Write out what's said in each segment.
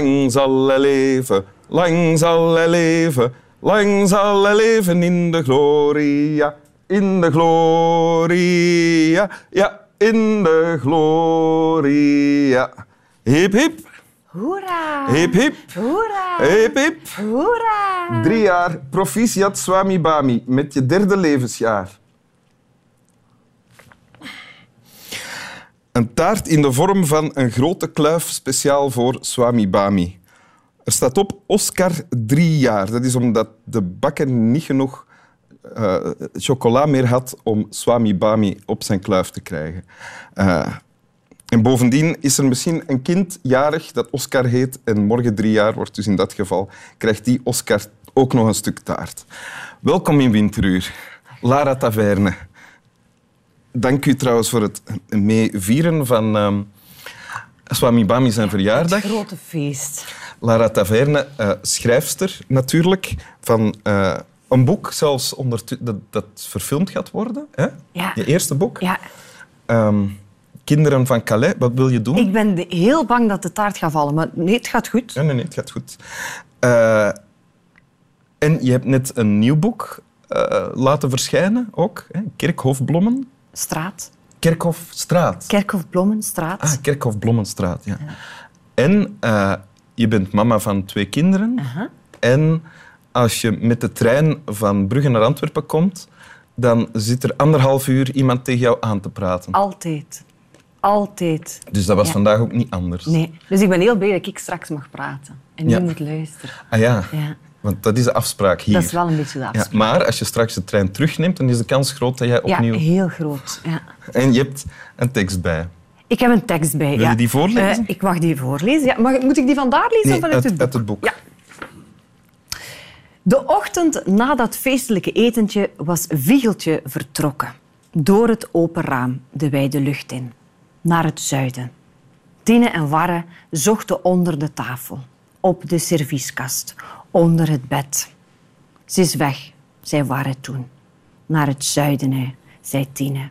Lang zal hij leven, lang zal hij leven, lang zal hij leven in de gloria, in de gloria, ja, in de gloria. Hip, hip, Hoera! hip, hip, Hoera! hip, hip. Hoera! Drie jaar, proficiat Swami Bami, met je derde levensjaar. Een taart in de vorm van een grote kluif speciaal voor Swami Bami. Er staat op Oscar drie jaar. Dat is omdat de bakker niet genoeg eh, chocola meer had om Swami Bami op zijn kluif te krijgen. Eh, en bovendien is er misschien een kind jarig dat Oscar heet en morgen drie jaar wordt, dus in dat geval krijgt die Oscar ook nog een stuk taart. Welkom in Winteruur, Lara Taverne. Dank u trouwens voor het meevieren van ehm, Swami Bami zijn verjaardag. Het grote feest. Lara Taverne, eh, schrijfster natuurlijk, van eh, een boek zelfs ondertu- dat, dat verfilmd gaat worden. Hè? Ja. Je eerste boek. Ja, Ehm, Kinderen van Calais, wat wil je doen? ik ben heel bang dat de taart gaat vallen, maar nee, het gaat goed. Nee, nee, nee, het gaat goed. Eh, en je hebt net een nieuw boek laten verschijnen ook. Hè? Straat. Kerkhofstraat. Kerkhof Blommenstraat. Ah, Kerkhof Blommenstraat, ja. En eh, je bent mama van twee kinderen. En als je met de trein van Brugge naar Antwerpen komt, dan zit er anderhalf uur iemand tegen jou aan te praten. Altijd. Altijd. Dus dat was Ja. vandaag ook niet anders. Nee. Dus ik ben heel blij dat ik straks mag praten. En Ja. nu moet luisteren. Ah ja, Ja. Want dat is de afspraak hier. Dat is wel een beetje de Ja, afspraak. maar als je straks de trein terugneemt, dan is de kans groot dat jij Ja, opnieuw... heel groot. Ja. En je hebt een tekst bij. Ik heb een tekst bij. Wil ja. je die voorlezen? Eh, ik mag die voorlezen. Ja. Mag, moet ik die vandaar lezen Nee, of vanuit uit, het boek? uit het boek. Ja. De ochtend na dat feestelijke etentje was Wiegeltje vertrokken. Door het open raam de wijde lucht in. Naar het zuiden. Tine en Warre zochten onder de tafel. Op de servieskast. Onder het bed. Ze is weg, zei Warre toen. Naar het zuiden, zei Tine.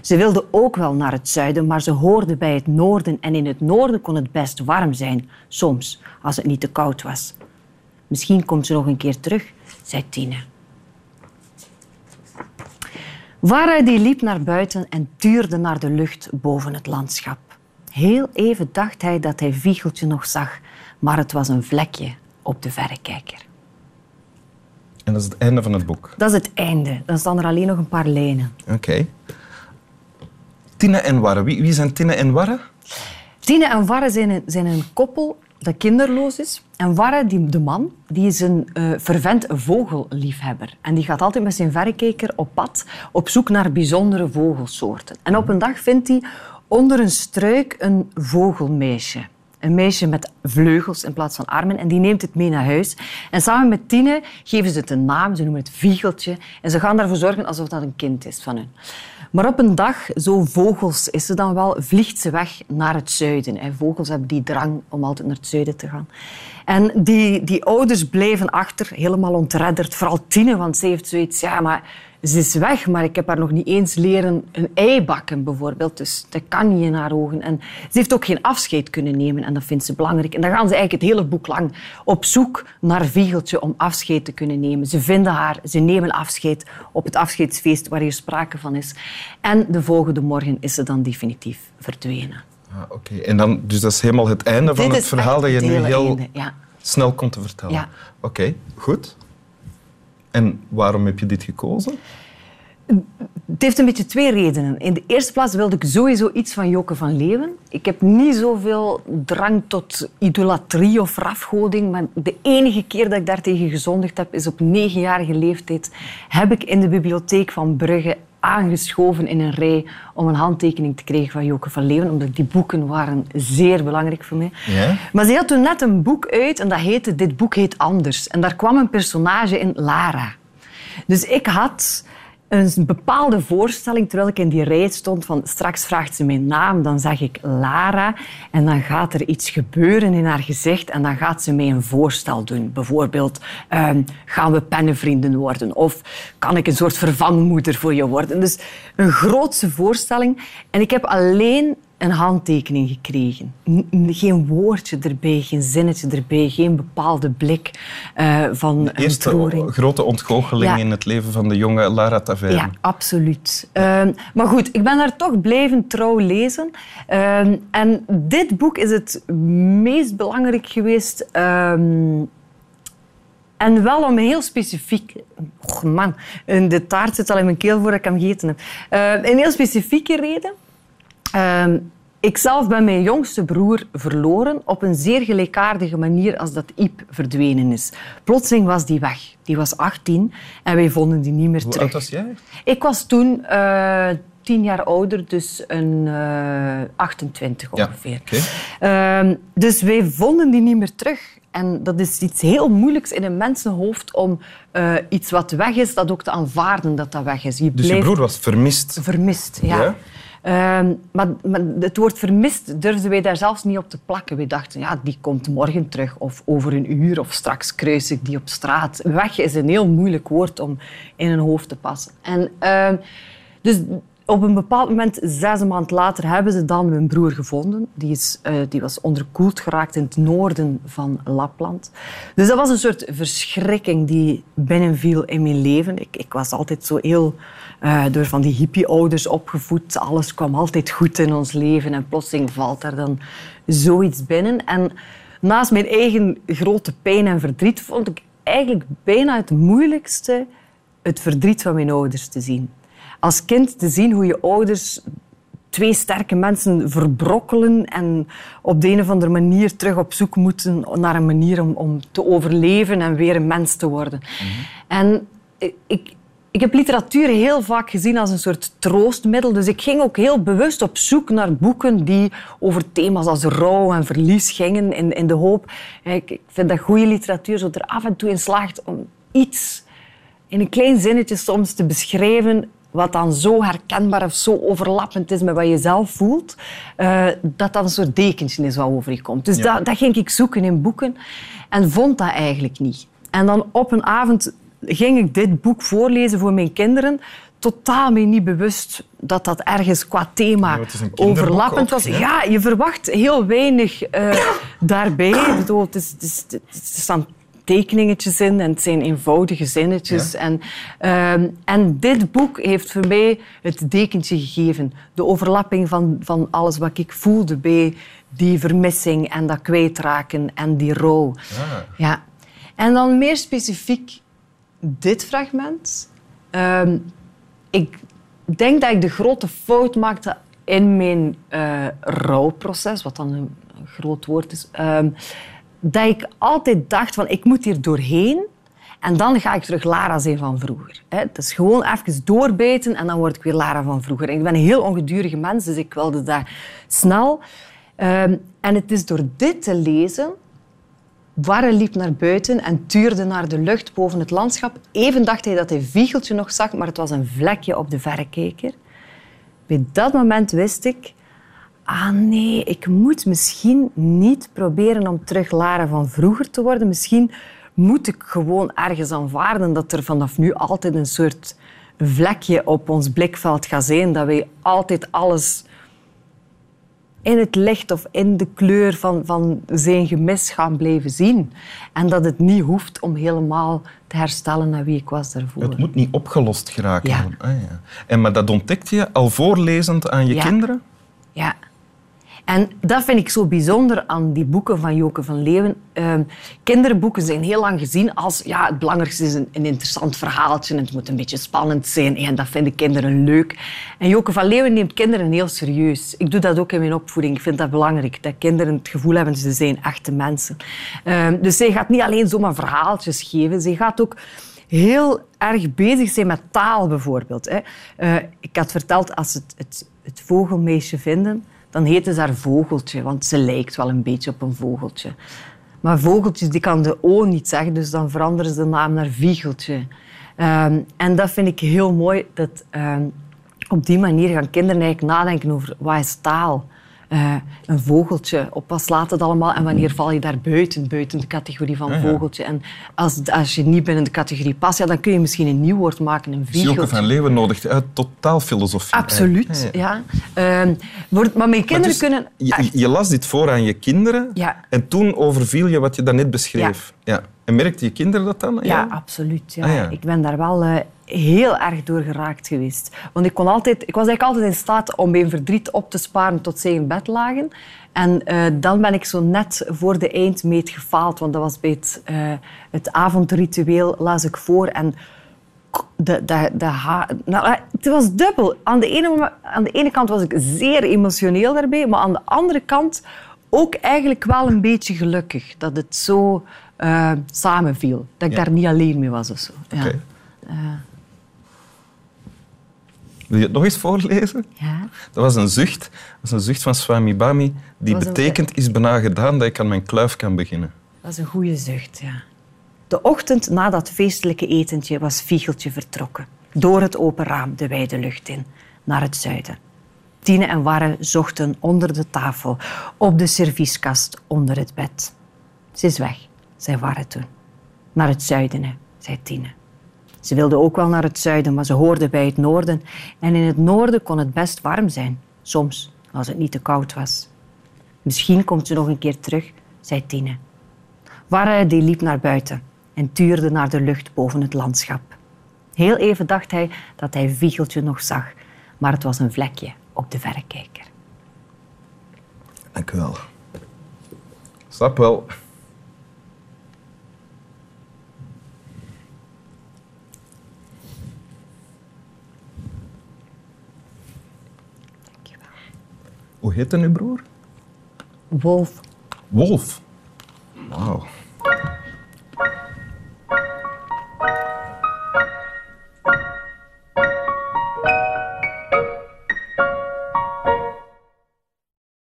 Ze wilde ook wel naar het zuiden, maar ze hoorde bij het noorden en in het noorden kon het best warm zijn, soms, als het niet te koud was. Misschien komt ze nog een keer terug, zei Tine. Wara die liep naar buiten en tuurde naar de lucht boven het landschap. Heel even dacht hij dat hij Viegeltje nog zag, maar het was een vlekje op de verrekijker. En dat is het einde van het boek. Dat is het einde. Dan staan er alleen nog een paar lijnen. Oké. Tine en Warre. Wie, wie zijn Tine en Warre? Tine en Warre zijn een, zijn een koppel dat kinderloos is. En Warre, die, de man, die is een eh fervent vogelliefhebber. En die gaat altijd met zijn verrekijker op pad op zoek naar bijzondere vogelsoorten. En op een dag vindt hij onder een struik een vogelmeisje. Een meisje met vleugels in plaats van armen. En die neemt het mee naar huis. En samen met Tine geven ze het een naam. Ze noemen het Viegeltje. En ze gaan ervoor zorgen alsof dat een kind is van hun. Maar op een dag, zo vogels is ze dan wel, vliegt ze weg naar het zuiden. En vogels hebben die drang om altijd naar het zuiden te gaan. En die, die ouders blijven achter, helemaal ontredderd. Vooral Tine, want ze heeft zoiets... Ja, maar ze is weg, maar ik heb haar nog niet eens leren een ei bakken, bijvoorbeeld. Dus dat kan niet in haar ogen. En ze heeft ook geen afscheid kunnen nemen en dat vindt ze belangrijk. En dan gaan ze eigenlijk het hele boek lang op zoek naar Viegeltje om afscheid te kunnen nemen. Ze vinden haar, ze nemen afscheid op het afscheidsfeest waar hier sprake van is. En de volgende morgen is ze dan definitief verdwenen. Ah, Oké. En dan, dus dat is helemaal het einde van het verhaal dat je nu heel ja. snel komt te vertellen. Ja. Oké, goed. En waarom heb je dit gekozen? Het heeft een beetje twee redenen. In de eerste plaats wilde ik sowieso iets van Joke van Leeuwen. Ik heb niet zoveel drang tot idolatrie of rafgoding, maar de enige keer dat ik daartegen gezondigd heb, is op negenjarige leeftijd. Heb ik in de bibliotheek van Brugge aangeschoven in een rij om een handtekening te krijgen van Joke van Leeuwen, omdat die boeken waren zeer belangrijk voor mij. Ja? Maar ze had toen net een boek uit en dat heette Dit boek heet anders. En daar kwam een personage in, Lara. Dus ik had een bepaalde voorstelling, terwijl ik in die rij stond, van straks vraagt ze mijn naam, dan zeg ik Lara en dan gaat er iets gebeuren in haar gezicht en dan gaat ze mij een voorstel doen. Bijvoorbeeld, ehm, gaan we pennenvrienden worden? Of kan ik een soort vervangmoeder voor je worden? Dus een grootse voorstelling. En ik heb alleen een handtekening gekregen. geen woordje erbij, geen zinnetje erbij, geen bepaalde blik uh, van de eerste grote ontgoocheling in het leven van de jonge Lara Taverne. Ja, absoluut. Ehm, maar goed, ik ben daar toch blijven trouw lezen. Ehm, en dit boek is het meest belangrijk geweest... Ehm, en wel om heel specifiek... Oh man, de taart zit al in mijn keel voordat ik hem gegeten heb. Uh, een heel specifieke reden. Uh, ik zelf ben mijn jongste broer verloren op een zeer gelijkaardige manier als dat Iep verdwenen is. Plotseling was die weg. Die was 18 en wij vonden die niet meer terug. Hoe oud was jij? Ik was toen uh, tien jaar ouder, dus een uh, 28 ongeveer. Ja, okay. uh, dus wij vonden die niet meer terug. En dat is iets heel moeilijks in een mensenhoofd om uh, iets wat weg is, dat ook te aanvaarden dat dat weg is. Je dus je broer was vermist? Vermist, ja. ja? Uh, maar, maar, het woord vermist durfden wij daar zelfs niet op te plakken. We dachten, ja, die komt morgen terug of over een uur of straks kruis ik die op straat. Weg is een heel moeilijk woord om in een hoofd te passen. En, uh, dus op een bepaald moment, zes maand later, hebben ze dan mijn broer gevonden. Die, is, uh, die was onderkoeld geraakt in het noorden van Lapland. Dus dat was een soort verschrikking die binnenviel in mijn leven. Ik, ik was altijd zo heel uh, door van die hippie-ouders opgevoed. Alles kwam altijd goed in ons leven en plotseling valt daar dan zoiets binnen. En naast mijn eigen grote pijn en verdriet vond ik eigenlijk bijna het moeilijkste het verdriet van mijn ouders te zien als kind te zien hoe je ouders twee sterke mensen verbrokkelen en op de een of andere manier terug op zoek moeten naar een manier om, om te overleven en weer een mens te worden. Mhm. En ik, ik heb literatuur heel vaak gezien als een soort troostmiddel. Dus ik ging ook heel bewust op zoek naar boeken die over thema's als rouw en verlies gingen. In, in de hoop. Ik, ik vind dat goede literatuur zo er af en toe in slaagt om iets in een klein zinnetje soms te beschrijven wat dan zo herkenbaar of zo overlappend is met wat je zelf voelt, uh, dat dat een soort dekentje is wat over je komt. Dus dat, dat ging ik zoeken in boeken en vond dat eigenlijk niet. En dan op een avond ging ik dit boek voorlezen voor mijn kinderen totaal me niet bewust dat dat ergens qua thema overlappend was. Ja, je verwacht heel weinig uh, daarbij. het, is, het, is, het, staan tekeningetjes in en het zijn eenvoudige zinnetjes. En, uh, en dit boek heeft voor mij het dekentje gegeven. De overlapping van, van alles wat ik voelde bij die vermissing en dat kwijtraken en die rouw. Ah. Ja. En dan meer specifiek dit fragment. Uh, ik denk dat ik de grote fout maakte in mijn uh, rouwproces, wat dan een groot woord is. Ehm, dat ik altijd dacht van ik moet hier doorheen en dan ga ik terug Lara zijn van vroeger. Het is gewoon even doorbijten en dan word ik weer Lara van vroeger. ik ben een heel ongedurige mens, dus ik wilde dat snel. Ehm, en het is door dit te lezen... Warre liep naar buiten en tuurde naar de lucht boven het landschap. Even dacht hij dat hij Viegeltje nog zag, maar het was een vlekje op de verrekijker. Bij dat moment wist ik ah nee, ik moet misschien niet proberen om terug Lara van vroeger te worden. Misschien moet ik gewoon ergens aanvaarden dat er vanaf nu altijd een soort vlekje op ons blikveld gaat zijn. Dat wij altijd alles in het licht of in de kleur van, van zijn gemis gaan blijven zien. En dat het niet hoeft om helemaal te herstellen naar wie ik was daarvoor. Het moet niet opgelost geraken. Ja. Ah, ja. En maar dat ontdekte je al voorlezend aan je kinderen? Ja. En dat vind ik zo bijzonder aan die boeken van Joke van Leeuwen. Uh, kinderboeken zijn heel lang gezien als ja, het belangrijkste is een, interessant verhaaltje het moet een beetje spannend zijn. En dat vinden kinderen leuk. En Joke van Leeuwen neemt kinderen heel serieus. Ik doe dat ook in mijn opvoeding. Ik vind dat belangrijk, dat kinderen het gevoel hebben ze zijn echte mensen. Uh, dus zij gaat niet alleen zomaar verhaaltjes geven, zij gaat ook heel erg bezig zijn met taal bijvoorbeeld. Hè. Uh, ik had verteld, als het, het, het vogelmeisje vinden dan heette ze haar vogeltje, want ze lijkt wel een beetje op een vogeltje. Maar vogeltjes die kan de O niet zeggen, dus dan veranderen ze de naam naar Viegeltje. Ehm, en dat vind ik heel mooi, dat um, op die manier gaan kinderen eigenlijk nadenken over wat is taal eh, een vogeltje. Op wat slaat het allemaal en wanneer val je daar buiten, buiten de categorie van Ah, vogeltje. En als, als je niet binnen de categorie past, ja, dan kun je misschien een nieuw woord maken, een viegeltje. van Leeuwen nodigt uit totaal filosofie. Absoluut, Ja. Ehm, wordt- maar mijn Maar kinderen dus, kunnen... je, je las dit voor aan je kinderen Ja. en toen overviel je wat je daarnet beschreef. Ja. En merkten je kinderen dat dan? Ja, absoluut. Ja. Ah, ja. Ik ben daar wel eh, heel erg door geraakt geweest. Want ik, kon altijd, ik was eigenlijk altijd in staat om mijn verdriet op te sparen tot zij in bed lagen. En eh, dan ben ik zo net voor de eindmeet gefaald. Want dat was bij het, eh, het avondritueel, las ik voor. En de, de, de ha- nou, eh, het was dubbel. Aan de, ene, aan de ene kant was ik zeer emotioneel daarbij. Maar aan de andere kant ook eigenlijk wel een beetje gelukkig. Dat het zo eh, samenviel. Dat ik Ja. daar niet alleen mee was of zo. Ja. Wil je het nog eens voorlezen? Ja. Dat was een zucht. Dat was een zucht van Swami Bami. Die een- betekent, is bijna gedaan dat ik aan mijn kluif kan beginnen. Dat is een goede zucht, ja. De ochtend na dat feestelijke etentje was Viegeltje vertrokken. Door het open raam de wijde lucht in, naar het zuiden. Tine en Warre zochten onder de tafel, op de servieskast, onder het bed. Ze is weg, zei Warre toen. Naar het zuiden, hè, zei Tine. Ze wilde ook wel naar het zuiden, maar ze hoorde bij het noorden. En in het noorden kon het best warm zijn. Soms, als het niet te koud was. Misschien komt ze nog een keer terug, zei Tine. Warre die liep naar buiten en tuurde naar de lucht boven het landschap. Heel even dacht hij dat hij Viegeltje nog zag, maar het was een vlekje op de verrekijker. Dank u wel. Snap wel. Hoe heet dan uw broer? Wolf, Wolf.